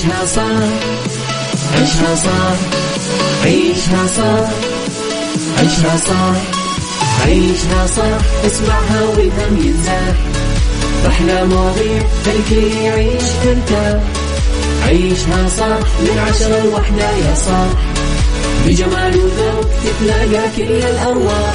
عيشها صح عيشها صح عيشها صح عيشها صح عيشها صح اسمعها والهم ينزاح أحلى مواضيع خلي يعيش ترتاح عيشها صح من عشرة لوحدة يا صاح بجمال وذوق تتلاقى كل الأرواح.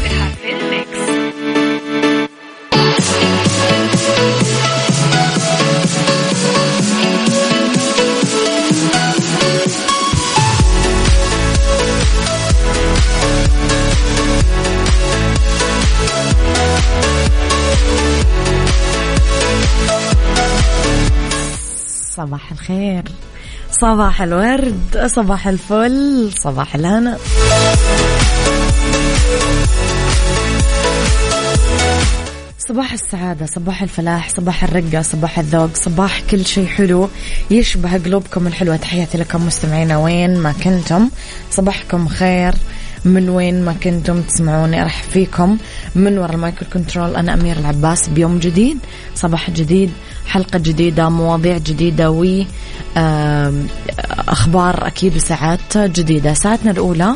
صباح الخير. صباح الورد صباح الفل صباح الهنا. صباح السعادة صباح الفلاح صباح الرقة صباح الذوق صباح كل شيء حلو يشبه قلوبكم الحلوة. تحياتي لكم مستمعينا وين ما كنتم. صباحكم خير. من وين ما كنتم تسمعوني أرحب فيكم. من وراء ال micro control أنا أمير العباس بيوم جديد. صباح جديد حلقة جديدة مواضيع جديدة و أخبار أكيد وساعات جديدة. ساعتنا الأولى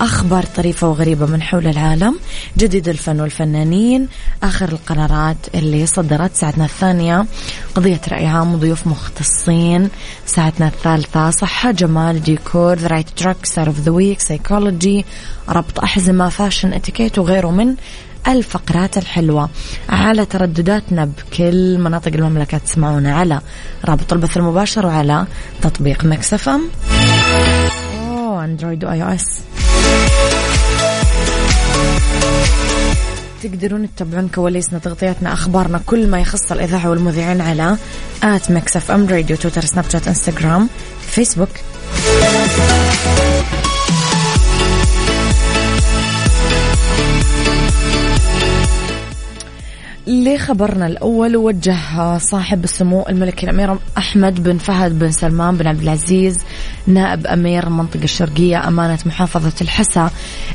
أخبار طريفة وغريبة من حول العالم جديد الفن والفنانين آخر القرارات اللي صدرت. ساعتنا الثانية قضية راي عام وضيوف مختصين. ساعتنا الثالثة صحة جمال ديكور the right track star of the week psychology ربط أحزمة fashion اتيكيت وغيره من الفقرات الحلوة على تردداتنا بكل مناطق المملكة تسمعونا على رابط البث المباشر وعلى تطبيق Mix FM. أوه أندرويد و iOS تقدرون تتابعون كواليسنا تغطياتنا أخبارنا كل ما يخص الإذاعة والمذيعين على at Mix FM Radio تويتر سناب شات إنستغرام فيسبوك. لخبرنا الأول وجه صاحب السمو الملكي الأمير أحمد بن فهد بن سلمان بن عبد العزيز نائب أمير المنطقة الشرقية أمانة محافظة الحسا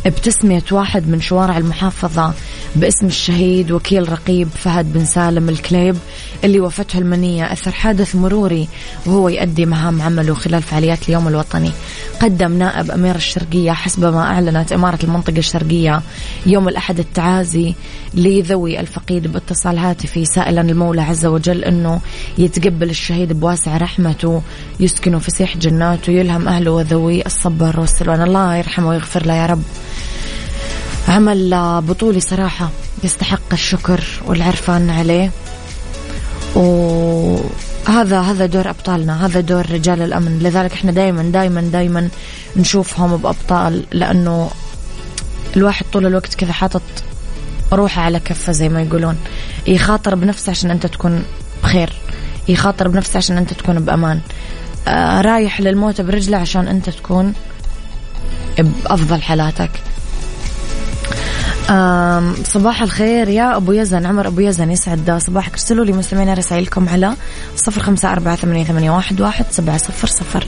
بتسمية واحد من شوارع المحافظة باسم الشهيد وكيل رقيب فهد بن سالم الكليب اللي وفته المنية. أثر حادث مروري وهو يؤدي مهام عمله خلال فعاليات اليوم الوطني. قدم نائب أمير الشرقية حسب ما أعلنت إمارة المنطقة الشرقية يوم الأحد التعازي لذوي الفقيد باتصال هاتفي سائلا المولى عز وجل أنه يتقبل الشهيد بواسع رحمته يسكنه فسيح جناته يلهم أهله وذوي الصبر والسلوان. الله يرحمه ويغفر له يا رب. عمل بطولي صراحة يستحق الشكر والعرفان عليه. وهذا هذا دور أبطالنا هذا دور رجال الأمن. لذلك إحنا دايما دايما دايما نشوفهم بأبطال لأنه الواحد طول الوقت كذا حاطط روحه على كفه زي ما يقولون. يخاطر بنفسه عشان أنت تكون بخير. يخاطر بنفسه عشان أنت تكون بأمان. آه رايح للموت برجله عشان أنت تكون بأفضل حالاتك. صباح الخير يا أبو يزن عمر أبو يزن يسعد صباحك ارسلوا لي مستمعين رسائلكم على صفر خمسة أربعة ثمانية, ثمانية واحد, واحد سبعة صفر صفر.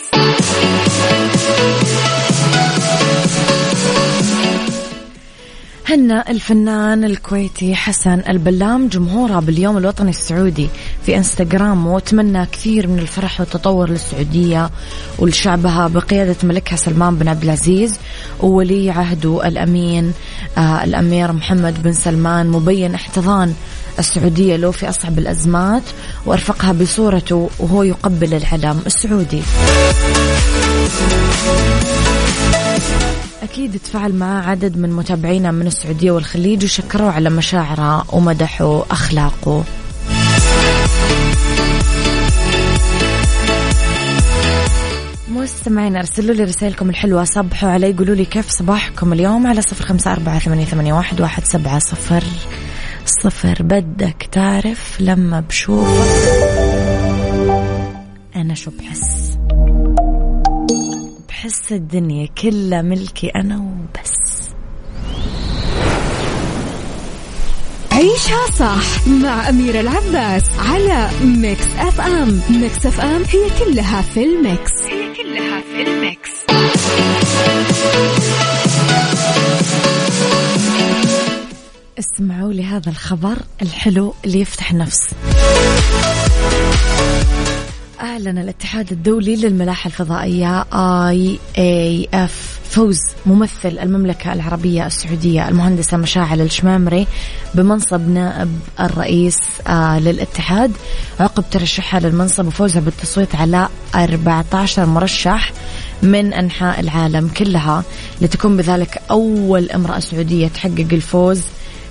هنا الفنان الكويتي حسن البلام جمهوره باليوم الوطني السعودي في انستغرام وتمنى كثير من الفرح والتطور للسعودية ولشعبها بقيادة ملكها سلمان بن عبد العزيز وولي عهده الأمين آه الأمير محمد بن سلمان مبين احتضان السعودية له في أصعب الأزمات وأرفقها بصورته وهو يقبل العلم السعودي. أكيد تفاعل معاه عدد من متابعينا من السعودية والخليج وشكروا على مشاعره ومدحوا أخلاقه مستمعين أرسلوا لي رسائلكم الحلوة. صبحوا علي قولوا لي كيف صباحكم اليوم؟ على صفر خمسة أربعة ثمانية واحد, واحد سبعة صفر صفر. بدك تعرف لما بشوفك؟ أنا شو بحس؟ بحس الدنيا كلها ملكي أنا وبس. عيشها صح مع أميرة العباس على Mix FM. Mix FM هي كلها في ال mix. هي كلها في ال mix. اسمعوا لي هذا الخبر الحلو اللي يفتح النفس. أعلن الاتحاد الدولي للملاحة الفضائية IAF فوز ممثل المملكة العربية السعودية المهندسة مشاعل الشمامري بمنصب نائب الرئيس آه، للاتحاد. عقب ترشحها للمنصب وفوزها بالتصويت على 14 مرشح من أنحاء العالم كلها. لتكون بذلك أول امرأة سعودية تحقق الفوز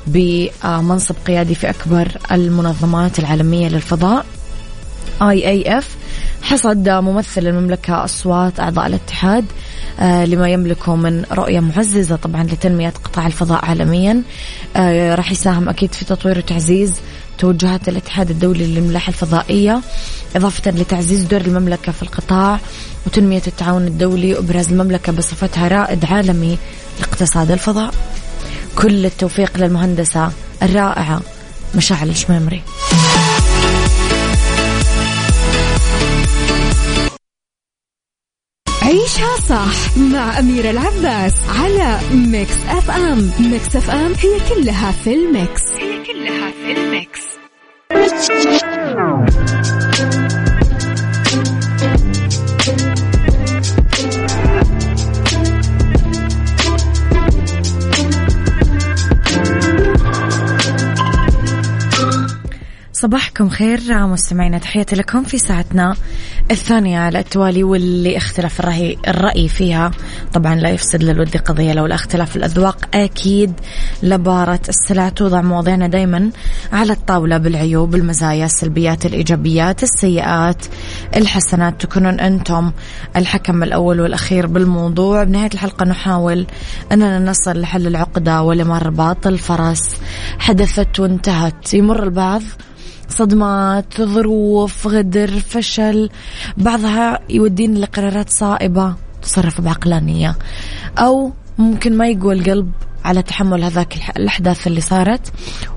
بمنصب قيادي في أكبر المنظمات العالمية للفضاء إف. حصد ممثل المملكة أصوات أعضاء الاتحاد آه، لما يملكه من رؤية معززة طبعا لتنمية قطاع الفضاء عالميا. آه، راح يساهم أكيد في تطوير وتعزيز توجهات الاتحاد الدولي للملاحة الفضائية إضافة لتعزيز دور المملكة في القطاع وتنمية التعاون الدولي وإبراز المملكة بصفتها رائد عالمي لاقتصاد الفضاء. كل التوفيق للمهندسة الرائعة مشاعل الشميمري عيشها صح مع أميرة العباس على Mix FM. Mix FM هي كلها في ال mix. هي كلها في ال mix. صباحكم خير مستمعينا تحياتي لكم في ساعتنا. الثانية على التوالي واللي اختلف الرأي, الرأي فيها. طبعا لا يفسد للود قضية لو اختلاف الأذواق. أكيد لبارة السلع توضع مواضيعنا دايما على الطاولة بالعيوب المزايا السلبيات الإيجابيات السيئات الحسنات. تكونون أنتم الحكم الأول والأخير بالموضوع. بنهاية الحلقة نحاول أننا نصل لحل العقدة ولمرباط الفرس حدثت وانتهت. يمر البعض. صدمات ظروف غدر فشل. بعضها يودينا لقرارات صائبة تصرف بعقلانية. أو ممكن ما يقوى القلب على تحمل هذاك الأحداث اللي صارت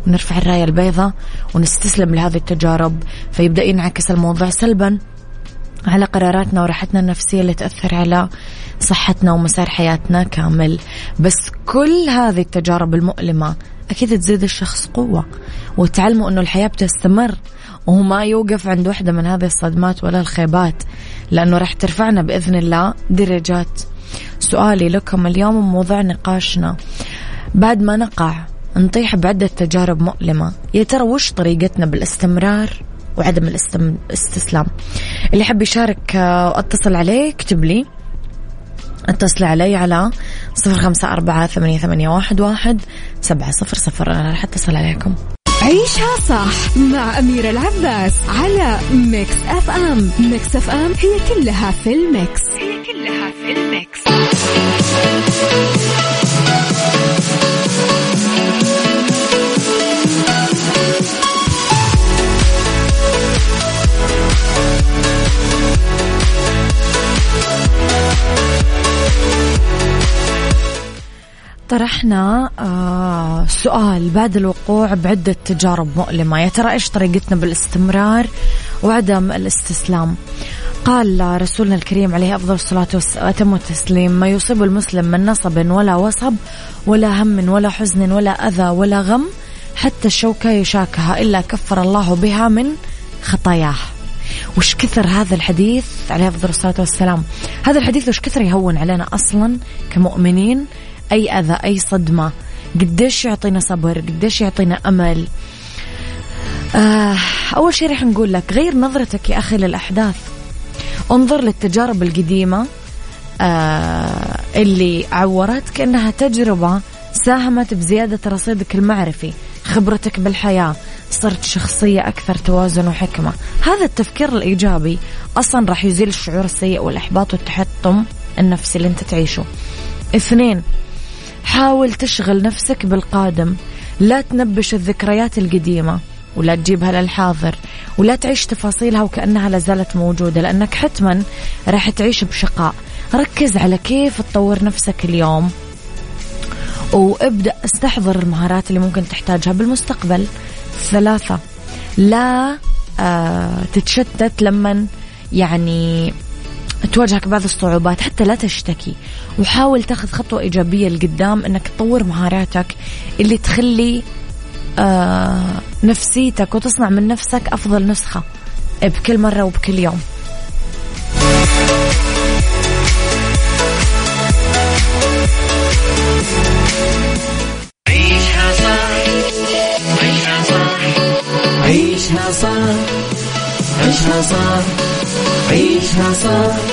ونرفع الراية البيضاء ونستسلم لهذه التجارب. فيبدأ ينعكس الموضوع سلبا على قراراتنا وراحتنا النفسية اللي تأثر على صحتنا ومسار حياتنا كامل. بس كل هذه التجارب المؤلمة أكيد تزيد الشخص قوة وتعلموا أنه الحياة بتستمر وهو ما يوقف عند واحدة من هذه الصدمات ولا الخيبات لأنه راح ترفعنا بإذن الله درجات. سؤالي لكم اليوم موضوع نقاشنا. بعد ما نقع نطيح بعدة تجارب مؤلمة. يا ترى وش طريقتنا بالاستمرار وعدم الاستسلام؟ اللي يحب يشارك آه، اتصل عليه اكتب لي. اتصلي علي على صفر خمسة أربعة ثمانية, ثمانية واحد, واحد سبعة صفر صفر. أنا راح أتصل عليكم. عيشها صح مع أميرة العباس على Mix FM Mix FM هي كلها في ال mix. هي كلها في ال mix. طرحنا آه سؤال بعد الوقوع بعدة تجارب مؤلمة. يا ترى إيش طريقتنا بالاستمرار وعدم الاستسلام؟ قال رسولنا الكريم عليه أفضل الصلاة وأتم التسليم. ما يصيب المسلم من نصب ولا وصب ولا هم ولا حزن ولا أذى ولا غم حتى الشوكة يشاكها إلا كفر الله بها من خطاياه. وش كثر هذا الحديث عليه أفضل الصلاة والسلام؟ هذا الحديث وش كثر يهون علينا أصلا كمؤمنين؟ أي أذى أي صدمة. قديش يعطينا صبر قديش يعطينا أمل. آه أول شيء رح نقول لك غير نظرتك يا أخي للأحداث. انظر للتجارب القديمة آه اللي عورتك أنها تجربة ساهمت بزيادة رصيدك المعرفي خبرتك بالحياة صرت شخصية أكثر توازن وحكمة. هذا التفكير الإيجابي أصلا راح يزيل الشعور السيء والإحباط والتحطم النفسي اللي أنت تعيشه. اثنين حاول تشغل نفسك بالقادم. لا تنبش الذكريات القديمة ولا تجيبها للحاضر ولا تعيش تفاصيلها وكأنها لازالت موجودة لأنك حتما راح تعيش بشقاء. ركز على كيف تطور نفسك اليوم وابدأ استحضر المهارات اللي ممكن تحتاجها بالمستقبل. ثلاثة لا آه تتشتت لما يعني تواجهك بعض الصعوبات حتى لا تشتكي. وحاول تاخذ خطوة إيجابية لقدام أنك تطور مهاراتك اللي تخلي آه نفسيتك وتصنع من نفسك أفضل نسخة بكل مرة وبكل يوم. عيشها صح عيشها صح عيشها صح عيشها صح عيشها صح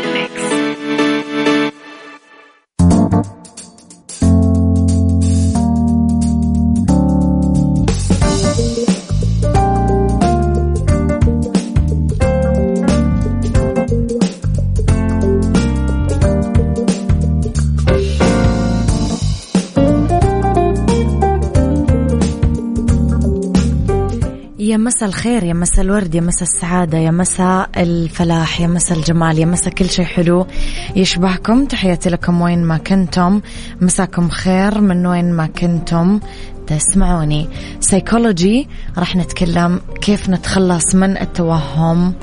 مساء الخير يا مساء الورد يا مساء السعادة يا مساء الفلاح يا مساء الجمال يا مساء كل شيء حلو يشبهكم. تحياتي لكم وين ما كنتم. مساكم خير من وين ما كنتم تسمعوني. سيكولوجي راح نتكلم كيف نتخلص من التوهم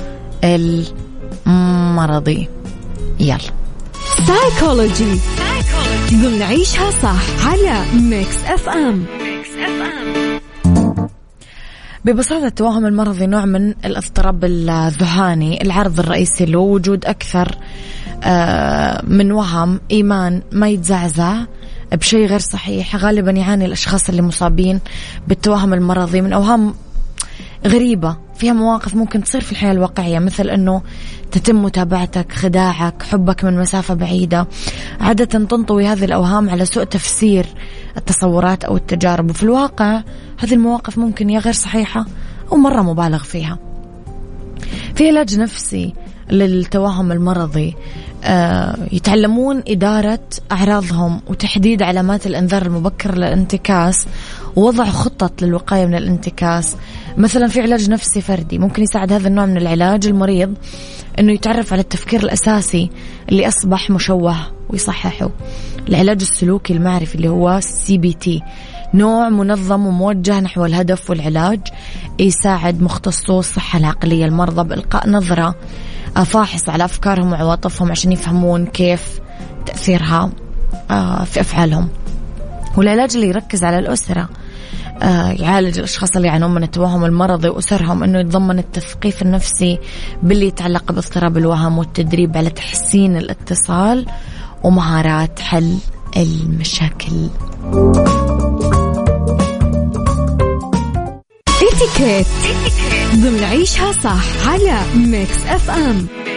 المرضي. يلا. سايكولوجي ضمن عيشها صح على Mix FM Mix FM ببساطة التوهم المرضي نوع من الاضطراب الذهاني العرض الرئيسي له وجود أكثر آه، من وهم إيمان ما يتزعزع بشيء غير صحيح غالبا يعاني الأشخاص اللي مصابين بالتوهم المرضي من أوهام غريبة. فيها مواقف ممكن تصير في الحياة الواقعية مثل أنه تتم متابعتك خداعك حبك من مسافة بعيدة. عادة تنطوي هذه الأوهام على سوء تفسير التصورات أو التجارب. وفي الواقع هذه المواقف ممكن يا غير صحيحة أو مرة مبالغ فيها. في علاج نفسي للتوهم المرضي آه، يتعلمون إدارة أعراضهم وتحديد علامات الإنذار المبكر للانتكاس ووضع خطط للوقاية من الانتكاس. مثلا في علاج نفسي فردي ممكن يساعد هذا النوع من العلاج المريض أنه يتعرف على التفكير الأساسي اللي أصبح مشوه ويصححه. العلاج السلوكي المعرفي اللي هو CBT نوع منظم وموجه نحو الهدف والعلاج يساعد مختصو الصحة العقلية المرضى بإلقاء نظرة فاحصة على أفكارهم وعواطفهم عشان يفهمون كيف تأثيرها آه، في أفعالهم. والعلاج اللي يركز على الأسرة. آه، يعالج الأشخاص اللي يعانون من التوهم المرضي وأسرهم أنه يتضمن التثقيف النفسي باللي يتعلق باضطراب الوهم والتدريب على تحسين الاتصال ومهارات حل المشاكل. اتيكيت ضمن عيشها صح على Mix FM Mix FM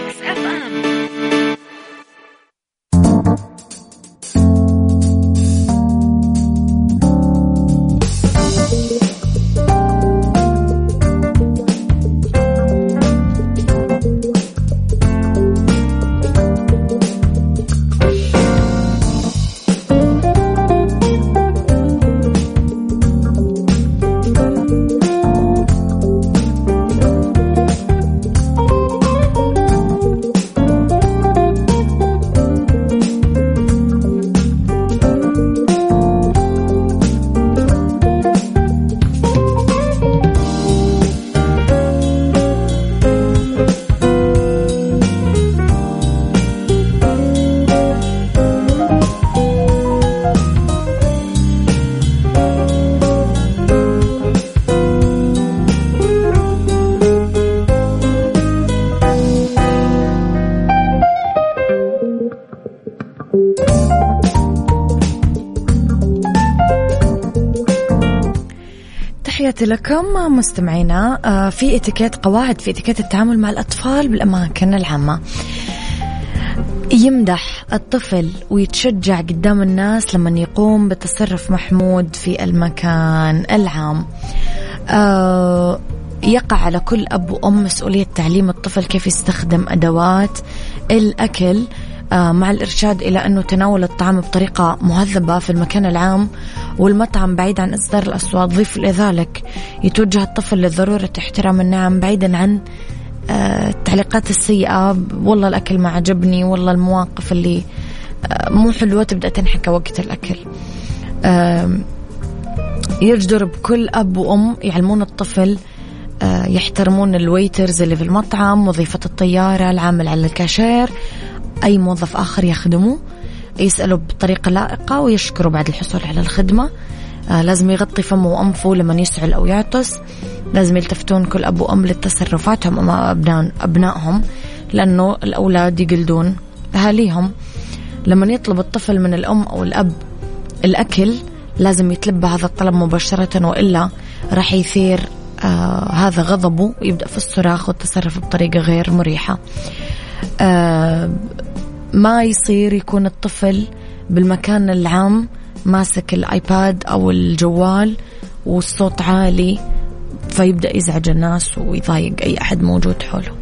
لكم مستمعينا آه، في اتيكيت قواعد في اتيكيت التعامل مع الأطفال بالأماكن العامة. يمدح الطفل ويتشجع قدام الناس لما يقوم بتصرف محمود في المكان العام. آه يقع على كل أب وأم مسؤولية تعليم الطفل كيف يستخدم أدوات الأكل. مع الإرشاد إلى أنه تناول الطعام بطريقة مهذبة في المكان العام والمطعم بعيد عن إصدار الأصوات ضيف إلى ذلك يتوجه الطفل لضرورة احترام النعم بعيدا عن آه، التعليقات السيئة. والله الأكل ما عجبني والله المواقف اللي آه، مو حلوة تبدأ تنحكى وقت الأكل. يجدر بكل أب وأم يعلمون الطفل يحترمون ال waiters اللي في المطعم مضيفة الطيارة العامل على الكاشير أي موظف آخر يخدمه يسأله بطريقة لائقة ويشكره بعد الحصول على الخدمة. آه لازم يغطي فمه وأنفه لما يسعل أو يعطس. لازم يلتفتون كل أب وأم لتصرفاتهم أمام أبناء أبنائهم لأنه الأولاد يقلدون أهاليهم. لما يطلب الطفل من الأم أو الأب الأكل لازم يتلبى هذا الطلب مباشرة وإلا راح يثير آه هذا غضبه ويبدأ في الصراخ والتصرف بطريقة غير مريحة. آه ما يصير يكون الطفل بالمكان العام ماسك الآيباد أو الجوال والصوت عالي فيبدأ يزعج الناس ويضايق أي أحد موجود حوله.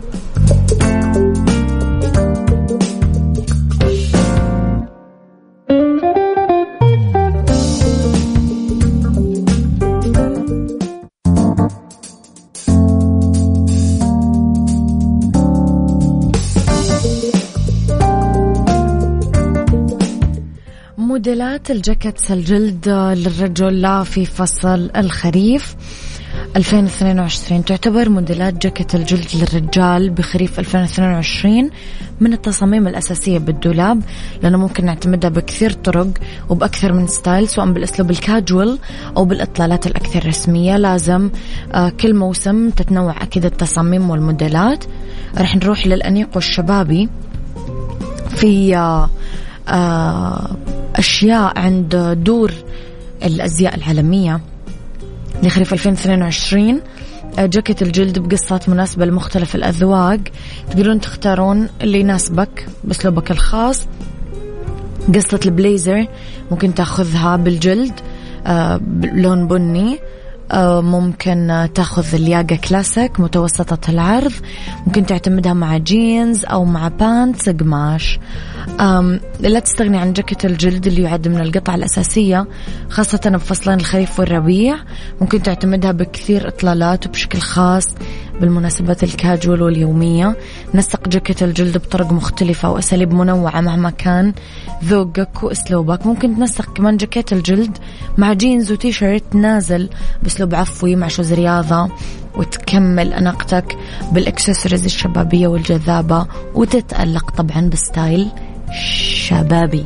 موديلات ال jackets الجلد للرجال في فصل الخريف. 2022 تعتبر موديلات جاكيت الجلد للرجال بخريف 2022 من التصاميم الأساسية بالدولاب لأنه ممكن نعتمدها بكثير طرق وبأكثر من style سواء بالأسلوب الكاجوال أو بالإطلالات الأكثر رسمية. لازم آه، كل موسم تتنوع أكيد التصاميم والموديلات. رح نروح للأنيق والشبابي في آه، آه، أشياء عند دور الأزياء العالمية. لخريف 2022 آه، جاكيت الجلد بقصات مناسبة لمختلف الأذواق. تقدرون تختارون اللي يناسبك بأسلوبك الخاص. قصة البليزر ممكن تأخذها بالجلد آه، لون بني. ممكن تاخذ الياقة كلاسيك متوسطة العرض. ممكن تعتمدها مع جينز أو مع pants قماش. لا تستغني عن جاكيت الجلد اللي يعد من القطع الأساسية خاصة بفصلين الخريف والربيع. ممكن تعتمدها بكثير إطلالات وبشكل خاص. بالمناسبات الكاجوال واليومية نسق جاكيت الجلد بطرق مختلفة وأساليب منوعة مهما كان. ذوقك وأسلوبك ممكن تنسق كمان جاكيت الجلد مع جينز وتي شيرت نازل بأسلوب عفوي مع shoes رياضة وتكمل أناقتك بالإكسسوارز الشبابية والجذابة وتتألق طبعا ب style شبابي.